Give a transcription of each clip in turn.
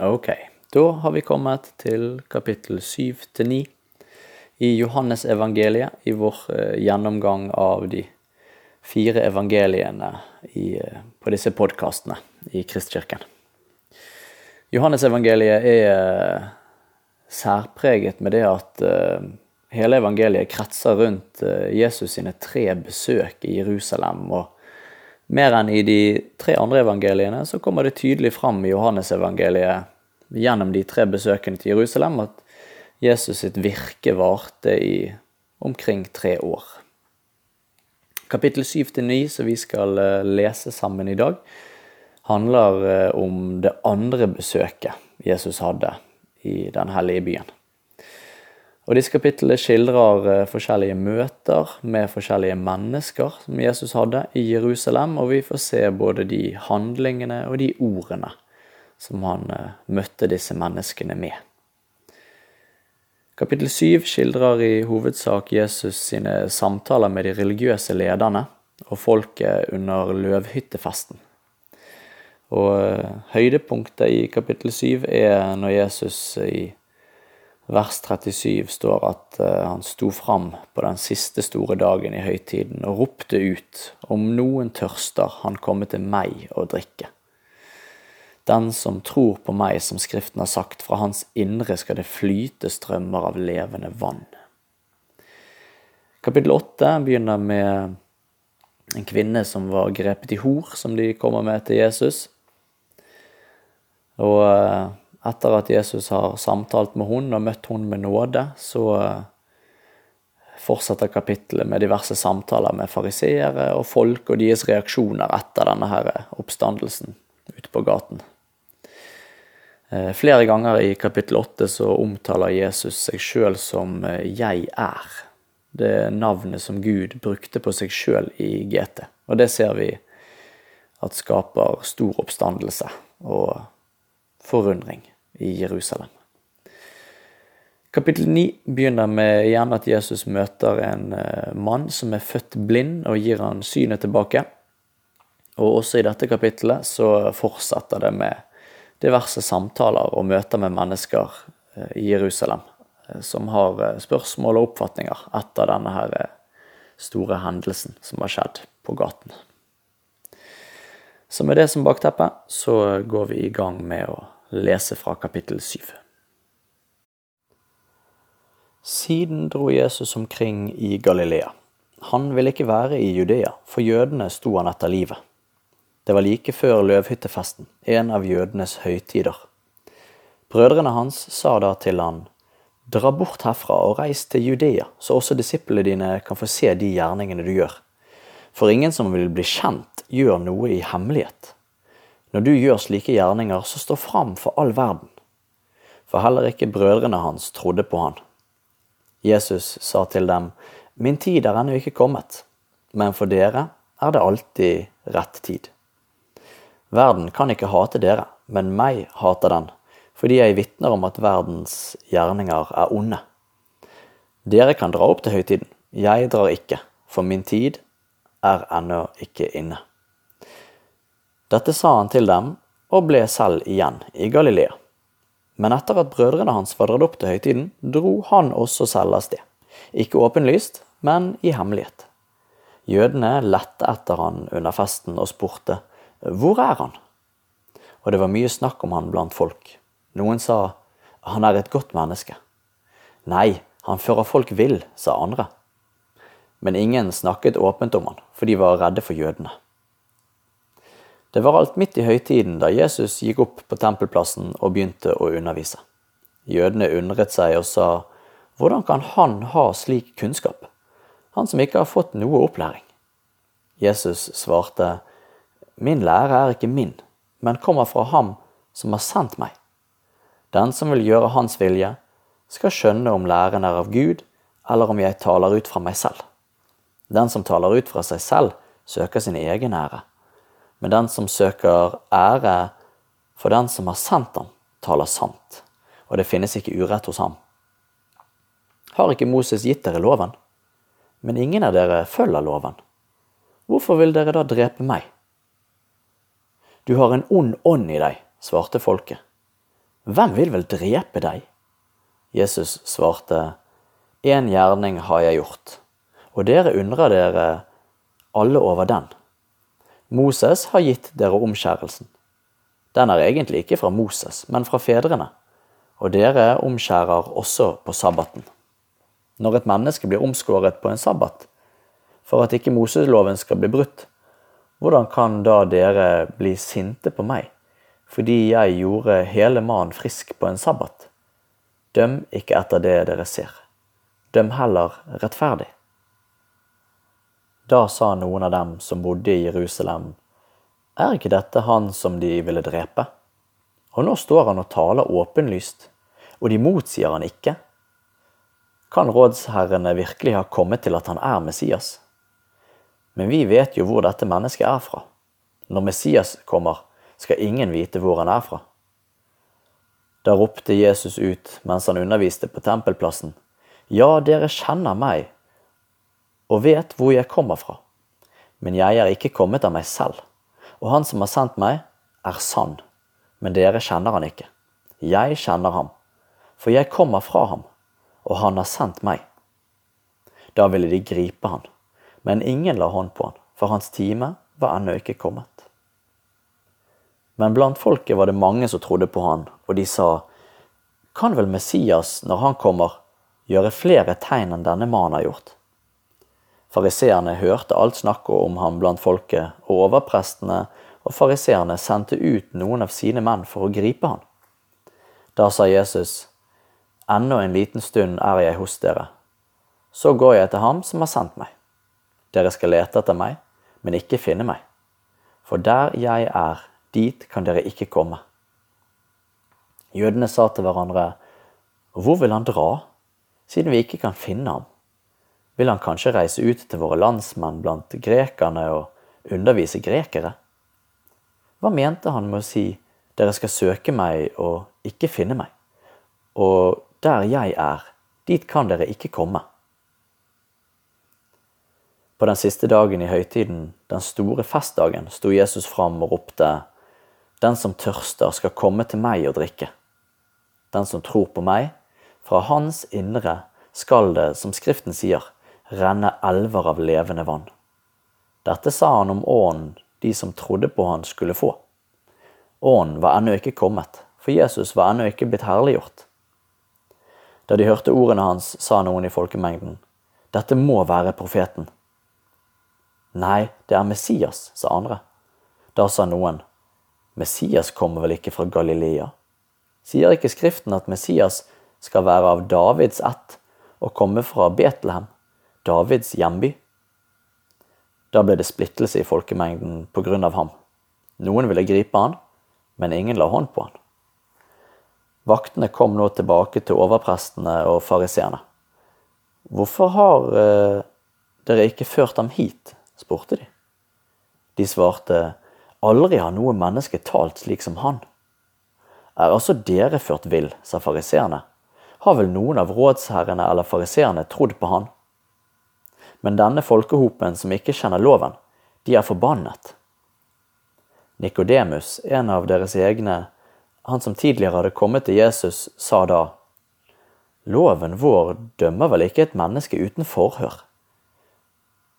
Ok, da har vi kommet til kapittel 7-9 i Johannesevangeliet, i vår eh, gjennomgang av de fire evangeliene i, eh, på disse podkastene i Kristkirken. Johannesevangeliet er eh, særpreget med det at hele evangeliet kretser rundt Jesus sine tre besøk i Jerusalem. og mer enn i de tre andre evangeliene så kommer det tydelig fram i Johannesevangeliet gjennom de tre besøkene til Jerusalem at Jesus sitt virke varte i omkring tre år. Kapittel 7-9, som vi skal eh, lese sammen i dag, handler eh, om det andre besøket Jesus hadde i den hellige byen. Og Disse kapitlene skildrer eh, forskjellige møter med forskjellige mennesker som Jesus hadde i Jerusalem, og vi får se både de handlingene og de ordene som han eh, møtte disse menneskene med. Kapittel 7 skildrer i hovedsak Jesus sine samtaler med de religiøse lederne og folket under løvhyttefesten. Og eh, høydepunktet i kapittel 7 er når Jesus i vers 37 står at uh, han sto fram på den siste store dagen i høytiden og ropte ut, om noen tørster, han komme til meg og drikke. Den som tror på meg, som Skriften har sagt, fra hans indre skal det flyte strømmer av levende vann. Kapittel 8 begynner med en kvinne som var grepet i hor, som de kommer med til Jesus. Og uh, etter at Jesus har samtalt med hun og møtt hun med nåde, så eh, fortsetter kapittelet med diverse samtaler med fariseere og folk og deres reaksjoner etter denne her oppstandelsen ute på gaten. Eh, flere ganger i kapittel 8 så omtaler Jesus seg sjøl som eh, 'jeg er'. Det er navnet som Gud brukte på seg sjøl i GT. Og det ser vi at skaper stor oppstandelse og forundring i Jerusalem. Kapittel 9 begynner med igjen at Jesus møter en eh, mann som er født blind, og gir han synet tilbake. Og også i dette kapittelet så fortsetter det med diverse samtaler og møter med mennesker eh, i Jerusalem eh, som har spørsmål og oppfatninger etter denne her store hendelsen som har skjedd på gaten. Så med det som bakteppe så går vi i gang med å lese fra kapittel 7. Siden dro Jesus omkring i Galilea. Han ville ikke være i Judea, for jødene sto han etter livet. Det var like før løvhyttefesten, en av jødenes høytider. Brødrene hans sa da til han, Dra bort herfra og reis til Judea, så også disiplene dine kan få se de gjerningene du gjør. For ingen som vil bli kjent, gjør noe i hemmelighet. Når du gjør slike gjerninger, så stå fram for all verden. For heller ikke brødrene hans trodde på han. Jesus sa til dem, Min tid er ennå ikke kommet, men for dere er det alltid rett tid. Verden kan ikke hate dere, men meg hater den, fordi jeg vitner om at verdens gjerninger er onde. Dere kan dra opp til høytiden, jeg drar ikke, for min tid er ennå ikke inne. Dette sa han til dem, og ble selv igjen i Galilea. Men etter at brødrene hans var dratt opp til høytiden, dro han også selv av sted. Ikke åpenlyst, men i hemmelighet. Jødene lette etter han under festen og spurte, Hvor er han? Og det var mye snakk om han blant folk. Noen sa, Han er et godt menneske. Nei, han fører folk vill, sa andre. Men ingen snakket åpent om han, for de var redde for jødene. Det var alt midt i høytiden da Jesus gikk opp på tempelplassen og begynte å undervise. Jødene undret seg og sa, hvordan kan han ha slik kunnskap, han som ikke har fått noe opplæring? Jesus svarte, min lære er ikke min, men kommer fra ham som har sendt meg. Den som vil gjøre hans vilje, skal skjønne om læren er av Gud, eller om jeg taler ut fra meg selv. Den som taler ut fra seg selv, søker sin egen ære men den som søker ære for den som har sendt ham, taler sant, og det finnes ikke urett hos ham. Har ikke Moses gitt dere loven? Men ingen av dere følger loven. Hvorfor vil dere da drepe meg? Du har en ond ånd i deg, svarte folket. Hvem vil vel drepe deg? Jesus svarte, En gjerning har jeg gjort, og dere undrer dere alle over den. Moses har gitt dere omskjærelsen. Den er egentlig ikke fra Moses, men fra fedrene, og dere omskjærer også på sabbaten. Når et menneske blir omskåret på en sabbat, for at ikke Moseloven skal bli brutt, hvordan kan da dere bli sinte på meg fordi jeg gjorde hele mannen frisk på en sabbat? Døm ikke etter det dere ser. Døm heller rettferdig. Da sa noen av dem som bodde i Jerusalem, er ikke dette han som de ville drepe? Og nå står han og taler åpenlyst, og de motsier han ikke. Kan rådsherrene virkelig ha kommet til at han er Messias? Men vi vet jo hvor dette mennesket er fra. Når Messias kommer, skal ingen vite hvor han er fra. Da ropte Jesus ut mens han underviste på tempelplassen. Ja, dere kjenner meg og vet hvor jeg kommer fra. Men jeg er ikke kommet av meg selv, og han som har sendt meg, er sann, men dere kjenner han ikke. Jeg kjenner ham, for jeg kommer fra ham, og han har sendt meg. Da ville de gripe han, men ingen la hånd på han, for hans time var ennå ikke kommet. Men blant folket var det mange som trodde på han, og de sa, kan vel Messias, når han kommer, gjøre flere tegn enn denne mannen har gjort? Fariseerne hørte alt snakket om ham blant folket, og overprestene og fariseerne sendte ut noen av sine menn for å gripe ham. Da sa Jesus, Ennå en liten stund er jeg hos dere. Så går jeg til ham som har sendt meg. Dere skal lete etter meg, men ikke finne meg. For der jeg er, dit kan dere ikke komme. Jødene sa til hverandre, Hvor vil han dra, siden vi ikke kan finne ham? Vil han kanskje reise ut til våre landsmenn blant grekerne og undervise grekere? Hva mente han med å si dere skal søke meg og ikke finne meg, og der jeg er, dit kan dere ikke komme? På den siste dagen i høytiden, den store festdagen, sto Jesus fram og ropte, Den som tørster, skal komme til meg og drikke. Den som tror på meg, fra hans indre skal det, som Skriften sier, renne elver av levende vann. Dette sa han om ånden de som trodde på han skulle få. Ånden var ennå ikke kommet, for Jesus var ennå ikke blitt herliggjort. Da de hørte ordene hans, sa noen i folkemengden, dette må være profeten. Nei, det er Messias, sa andre. Da sa noen, Messias kommer vel ikke fra Galilea? Sier ikke Skriften at Messias skal være av Davids ett og komme fra Betlehem? Davids hjemby. Da ble det splittelse i folkemengden på grunn av ham. Noen ville gripe han, men ingen la hånd på han. Vaktene kom nå tilbake til overprestene og fariseerne. Hvorfor har eh, dere ikke ført ham hit? spurte de. De svarte, aldri har noe menneske talt slik som han. Er altså dere ført vill, sa fariseerne. Har vel noen av rådsherrene eller fariseerne trodd på han? Men denne folkehopen som ikke kjenner loven, de er forbannet. Nikodemus, en av deres egne, han som tidligere hadde kommet til Jesus, sa da, Loven vår dømmer vel ikke et menneske uten forhør,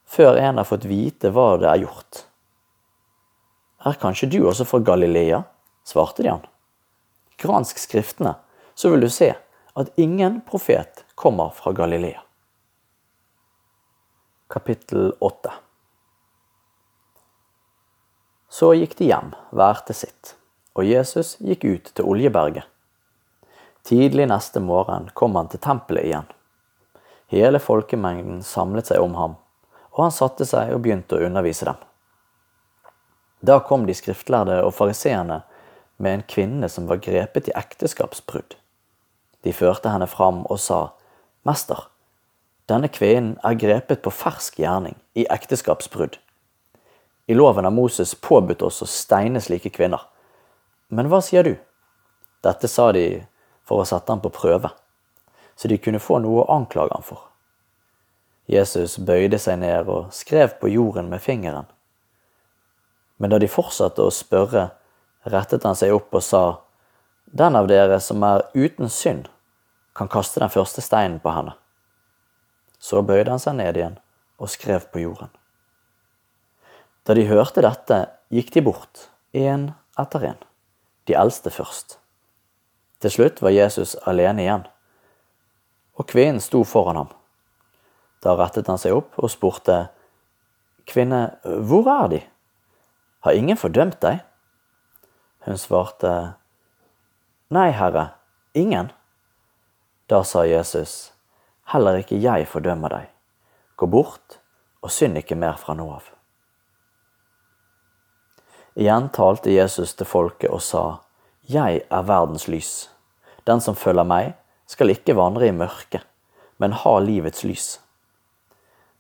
før en har fått vite hva det er gjort. Er kanskje du også fra Galilea? svarte de han. Gransk skriftene, så vil du se at ingen profet kommer fra Galilea. Kapittel 8 Så gikk de hjem, hver til sitt, og Jesus gikk ut til Oljeberget. Tidlig neste morgen kom han til tempelet igjen. Hele folkemengden samlet seg om ham, og han satte seg og begynte å undervise dem. Da kom de skriftlærde og fariseerne med en kvinne som var grepet i ekteskapsbrudd. De førte henne fram og sa, Mester, denne kvinnen er grepet på fersk gjerning, i ekteskapsbrudd. I loven har Moses påbudt oss å steine slike kvinner. Men hva sier du? Dette sa de for å sette ham på prøve, så de kunne få noe å anklage ham for. Jesus bøyde seg ned og skrev på jorden med fingeren. Men da de fortsatte å spørre, rettet han seg opp og sa, Den av dere som er uten synd, kan kaste den første steinen på henne. Så bøyde han seg ned igjen og skrev på jorden. Da de hørte dette, gikk de bort, én etter én, de eldste først. Til slutt var Jesus alene igjen, og kvinnen sto foran ham. Da rettet han seg opp og spurte, Kvinne, hvor er de? Har ingen fordømt deg? Hun svarte, Nei, Herre, ingen. Da sa Jesus, Heller ikke jeg fordømmer deg. Gå bort og synd ikke mer fra nå av. Igjen talte Jesus til folket og sa, Jeg er verdens lys. Den som følger meg, skal ikke vandre i mørket, men ha livets lys.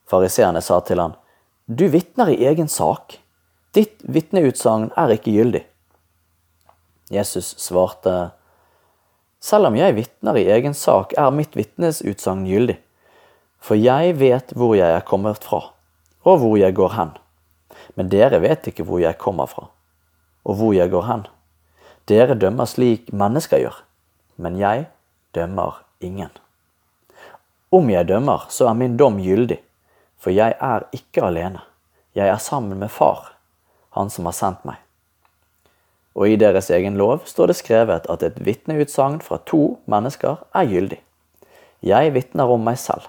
Fariseerne sa til han, Du vitner i egen sak. Ditt vitneutsagn er ikke gyldig. Jesus svarte, Selv om jeg vitner i egen sak, er mitt vitnesutsagn gyldig. For jeg vet hvor jeg er kommet fra, og hvor jeg går hen. Men dere vet ikke hvor jeg kommer fra, og hvor jeg går hen. Dere dømmer slik mennesker gjør, men jeg dømmer ingen. Om jeg dømmer, så er min dom gyldig, for jeg er ikke alene. Jeg er sammen med Far, Han som har sendt meg. Og i deres egen lov står det skrevet at et vitneutsagn fra to mennesker er gyldig. Jeg vitner om meg selv,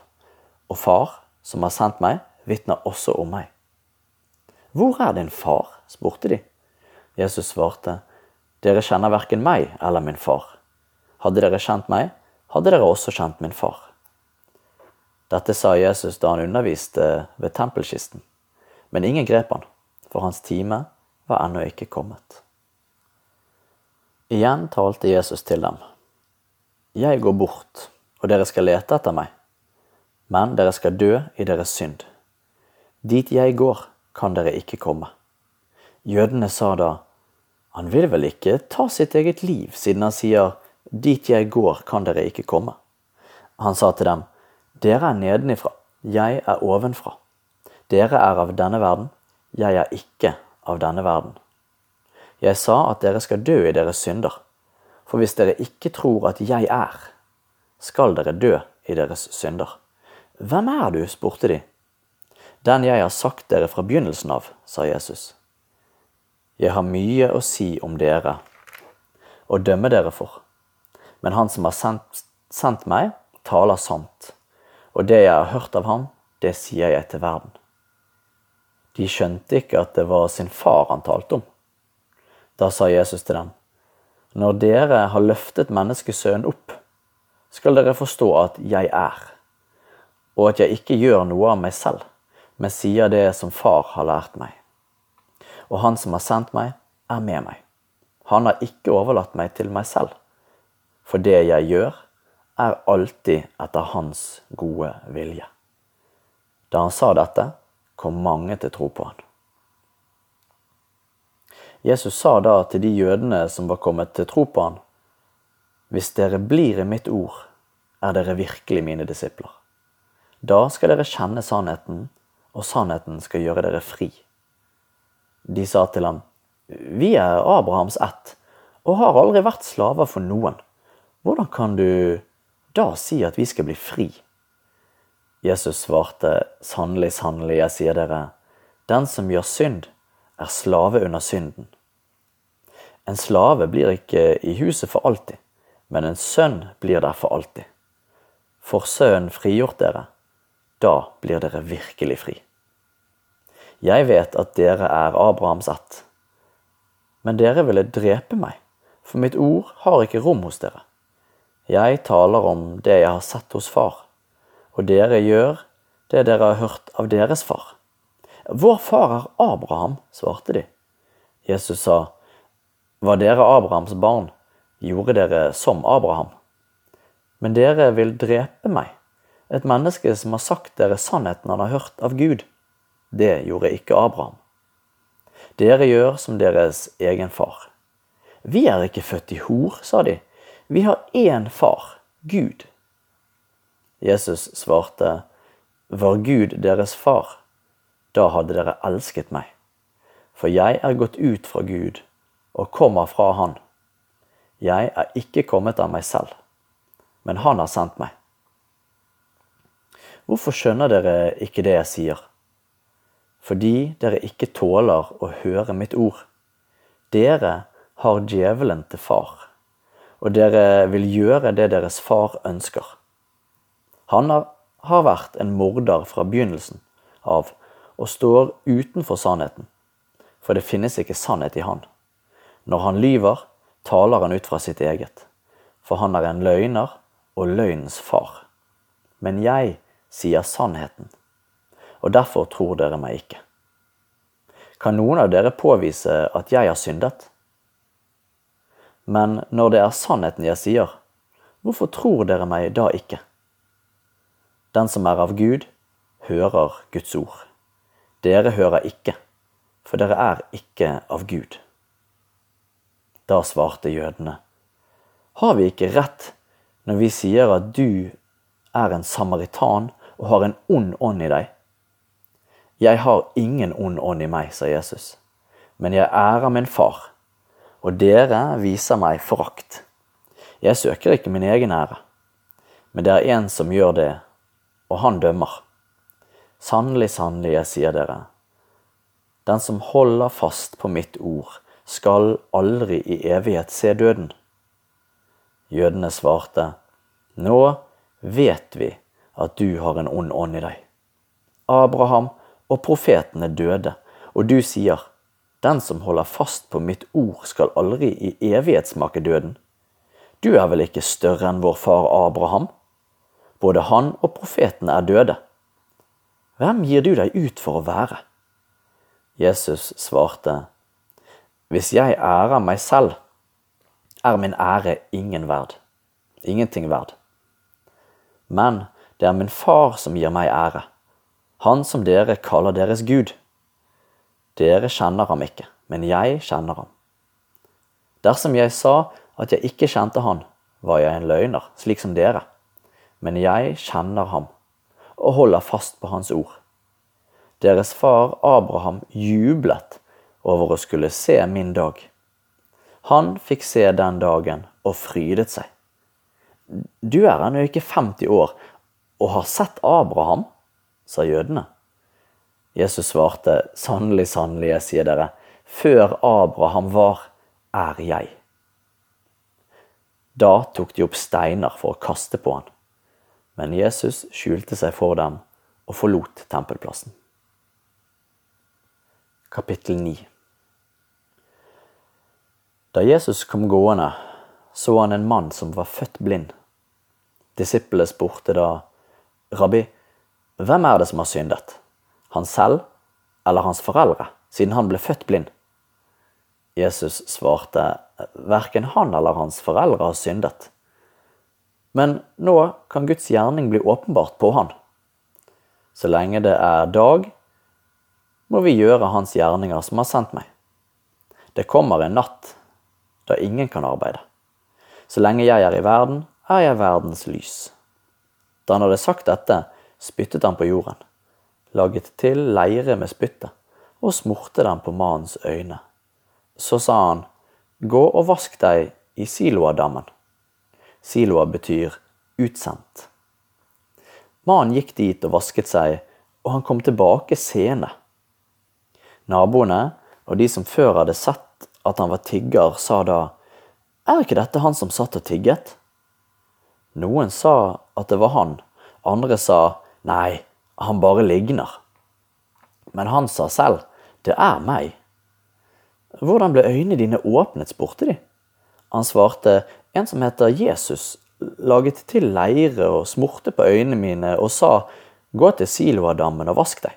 og Far, som har sendt meg, vitner også om meg. Hvor er din far? spurte de. Jesus svarte, Dere kjenner verken meg eller min far. Hadde dere kjent meg, hadde dere også kjent min far. Dette sa Jesus da han underviste ved tempelkisten, men ingen grep han, for hans time var ennå ikke kommet. Igjen talte Jesus til dem. Jeg går bort, og dere skal lete etter meg, men dere skal dø i deres synd. Dit jeg går, kan dere ikke komme. Jødene sa da, han vil vel ikke ta sitt eget liv, siden han sier, dit jeg går, kan dere ikke komme. Han sa til dem, dere er nedenifra, jeg er ovenfra. Dere er av denne verden, jeg er ikke av denne verden. Jeg sa at dere skal dø i deres synder, for hvis dere ikke tror at jeg er, skal dere dø i deres synder. Hvem er du? spurte de. Den jeg har sagt dere fra begynnelsen av, sa Jesus. Jeg har mye å si om dere og dømme dere for, men han som har sendt, sendt meg, taler sant, og det jeg har hørt av ham, det sier jeg til verden. De skjønte ikke at det var sin far han talte om. Da sa Jesus til dem, Når dere har løftet menneskesønnen opp, skal dere forstå at jeg er, og at jeg ikke gjør noe av meg selv men sier det som far har lært meg. Og han som har sendt meg, er med meg. Han har ikke overlatt meg til meg selv, for det jeg gjør, er alltid etter hans gode vilje. Da han sa dette, kom mange til tro på han. Jesus sa da til de jødene som var kommet til tro på han, Hvis dere blir i mitt ord, er dere virkelig mine disipler. Da skal dere kjenne sannheten, og sannheten skal gjøre dere fri. De sa til ham, Vi er Abrahams ett og har aldri vært slaver for noen. Hvordan kan du da si at vi skal bli fri? Jesus svarte, Sannelig, sannelig, jeg sier dere, den som gjør synd, er slave under synden. En slave blir ikke i huset for alltid, men en sønn blir der for alltid. Får Sønnen frigjort dere, da blir dere virkelig fri. Jeg vet at dere er Abrahams ett. Men dere ville drepe meg, for mitt ord har ikke rom hos dere. Jeg taler om det jeg har sett hos far, og dere gjør det dere har hørt av deres far. Vår far er Abraham, svarte de. Jesus sa, Var dere Abrahams barn, gjorde dere som Abraham. Men dere vil drepe meg, et menneske som har sagt dere sannheten han har hørt av Gud. Det gjorde ikke Abraham. Dere gjør som deres egen far. Vi er ikke født i hor, sa de. Vi har én far, Gud. Jesus svarte, Var Gud deres far, da hadde dere elsket meg. For jeg er gått ut fra Gud og kommer fra Han. Jeg er ikke kommet av meg selv, men Han har sendt meg. Hvorfor skjønner dere ikke det jeg sier? Fordi dere ikke tåler å høre mitt ord. Dere har djevelen til far, og dere vil gjøre det deres far ønsker. Han har vært en morder fra begynnelsen av og står utenfor sannheten, for det finnes ikke sannhet i han. Når han lyver, taler han ut fra sitt eget, for han er en løgner og løgnens far. Men jeg sier sannheten, og derfor tror dere meg ikke. Kan noen av dere påvise at jeg har syndet? Men når det er sannheten jeg sier, hvorfor tror dere meg da ikke? Den som er av Gud, hører Guds ord. Dere hører ikke, for dere er ikke av Gud. Da svarte jødene, har vi ikke rett når vi sier at du er en samaritan og har en ond ånd i deg? Jeg har ingen ond ånd i meg, sa Jesus, men jeg ærer min far, og dere viser meg forakt. Jeg søker ikke min egen ære, men det er en som gjør det, og han dømmer. Sannelig, sannelig, jeg sier dere, den som holder fast på mitt ord, skal aldri i evighet se døden. Jødene svarte, Nå vet vi at du har en ond ånd i deg. Abraham og profetene døde, og du sier, Den som holder fast på mitt ord, skal aldri i evighet smake døden. Du er vel ikke større enn vår far Abraham? Både han og profetene er døde. Hvem gir du deg ut for å være? Jesus svarte, Hvis jeg ærer meg selv, er min ære ingen verd. Ingenting verd. Men det er min far som gir meg ære han som dere kaller deres Gud. Dere kjenner ham ikke, men jeg kjenner ham. Dersom jeg sa at jeg ikke kjente han, var jeg en løgner, slik som dere. Men jeg kjenner ham, og holder fast på hans ord. Deres far Abraham jublet over å skulle se min dag. Han fikk se den dagen og frydet seg. Du er ennå ikke 50 år og har sett Abraham? sa jødene. Jesus svarte, sannelig, sannelig, jeg sier dere, før Abraham var, er jeg. Da tok de opp steiner for å kaste på han, men Jesus skjulte seg for dem og forlot tempelplassen. Kapittel 9 Da Jesus kom gående, så han en mann som var født blind. Disiplene spurte da, Rabbi, hvem er det som har syndet? Han selv eller hans foreldre, siden han ble født blind? Jesus svarte, verken han eller hans foreldre har syndet. Men nå kan Guds gjerning bli åpenbart på han. Så lenge det er dag, må vi gjøre hans gjerninger som har sendt meg. Det kommer en natt da ingen kan arbeide. Så lenge jeg er i verden, er jeg verdens lys. Da han hadde sagt dette, spyttet han på jorden, laget til leire med spyttet og smurte den på mannens øyne. Så sa han, gå og vask deg i Siloadammen. Siloa betyr utsendt. Mannen gikk dit og vasket seg, og han kom tilbake sene. Naboene og de som før hadde sett at han var tigger, sa da, er ikke dette han som satt og tigget? Noen sa at det var han, andre sa Nei, han bare ligner. Men han sa selv, det er meg. Hvordan ble øynene dine åpnet, spurte de. Han svarte, en som heter Jesus, laget til leire og smurte på øynene mine og sa, gå til Siloadammen og vask deg.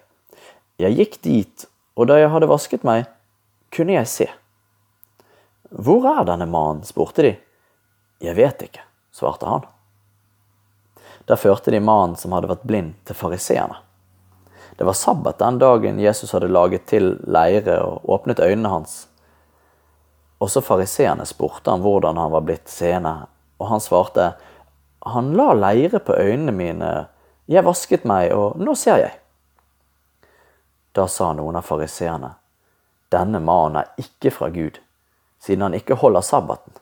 Jeg gikk dit, og da jeg hadde vasket meg, kunne jeg se. Hvor er denne mannen, spurte de. Jeg vet ikke, svarte han. Da førte de mannen som hadde vært blind, til fariseerne. Det var sabbat den dagen Jesus hadde laget til leire og åpnet øynene hans. Også fariseerne spurte han hvordan han var blitt seende, og han svarte, Han la leire på øynene mine, jeg vasket meg, og nå ser jeg. Da sa noen av fariseerne, Denne mannen er ikke fra Gud, siden han ikke holder sabbaten.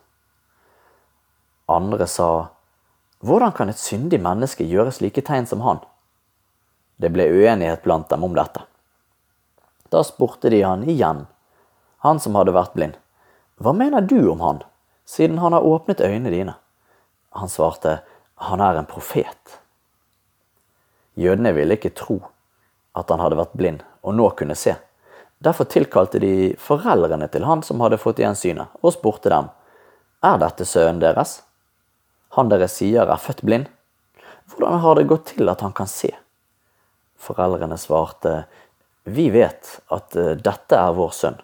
Andre sa, Hvordan kan et syndig menneske gjøre slike tegn som han? Det ble uenighet blant dem om dette. Da spurte de han igjen, han som hadde vært blind. Hva mener du om han, siden han har åpnet øynene dine? Han svarte, han er en profet. Jødene ville ikke tro at han hadde vært blind og nå kunne se. Derfor tilkalte de foreldrene til han som hadde fått igjen synet, og spurte dem, er dette sønnen deres? Han dere sier er født blind? Hvordan har det gått til at han kan se? Foreldrene svarte, vi vet at eh, dette er vår sønn,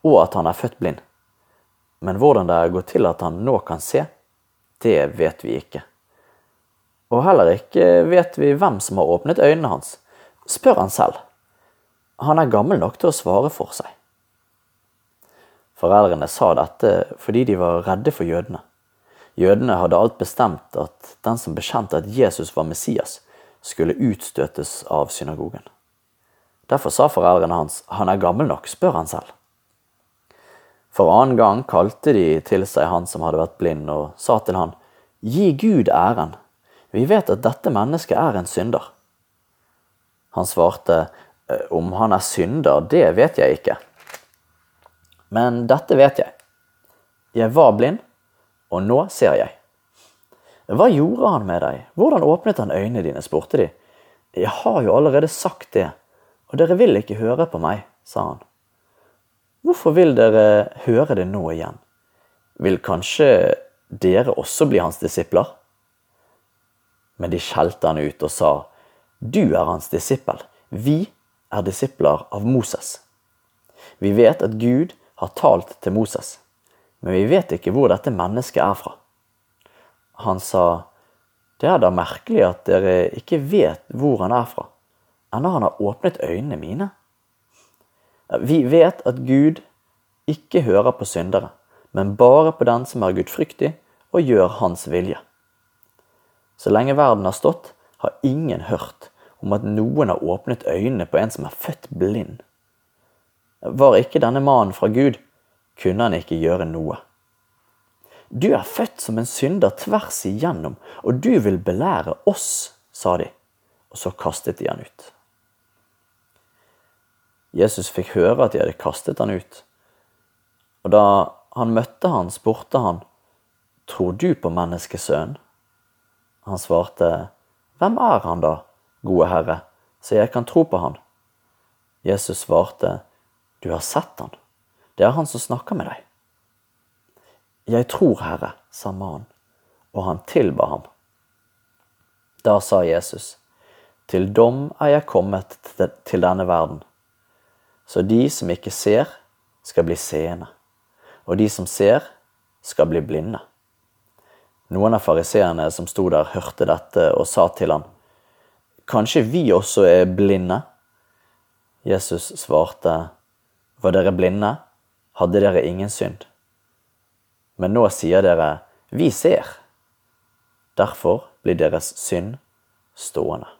og at han er født blind. Men hvordan det er gått til at han nå kan se, det vet vi ikke. Og heller ikke vet vi hvem som har åpnet øynene hans. Spør han selv. Han er gammel nok til å svare for seg. Foreldrene sa dette fordi de var redde for jødene. Jødene hadde alt bestemt at den som bekjente at Jesus var Messias, skulle utstøtes av synagogen. Derfor sa foreldrene hans, han er gammel nok, spør han selv. For annen gang kalte de til seg han som hadde vært blind, og sa til han, Gi Gud æren, vi vet at dette mennesket er en synder. Han svarte, «Eh, Om han er synder, det vet jeg ikke. Men dette vet jeg. Jeg var blind, og nå ser jeg. Hva gjorde han med deg? Hvordan åpnet han øynene dine? spurte de. Jeg har jo allerede sagt det, og dere vil ikke høre på meg, sa han. Hvorfor vil dere høre det nå igjen? Vil kanskje dere også bli hans disipler? Men de skjelte han ut og sa, Du er hans disippel, vi er disipler av Moses. Vi vet at Gud har talt til Moses, men vi vet ikke hvor dette mennesket er fra. Han sa, Det er da merkelig at dere ikke vet hvor han er fra, enda han har åpnet øynene mine. Vi vet at Gud ikke hører på syndere, men bare på den som er gudfryktig og gjør hans vilje. Så lenge verden har stått, har ingen hørt om at noen har åpnet øynene på en som er født blind. Var ikke denne mannen fra Gud, kunne han ikke gjøre noe. Du er født som en synder tvers igjennom, og du vil belære oss, sa de, og så kastet de han ut. Jesus fikk høre at de hadde kastet han ut, og da han møtte han, spurte han, Tror du på menneskesønnen? Han svarte, Hvem er han da, gode Herre, så jeg kan tro på han? Jesus svarte, Du har sett han. Det er han som snakker med deg. Jeg tror, Herre, sa mannen, og han tilba ham. Da sa Jesus, Til dom er jeg kommet til denne verden, så de som ikke ser, skal bli seende, og de som ser, skal bli blinde. Noen av fariseerne som sto der, hørte dette og sa til ham, Kanskje vi også er blinde? Jesus svarte, Var dere blinde, hadde dere ingen synd. Men nå sier dere, Vi ser. Derfor blir deres synd stående.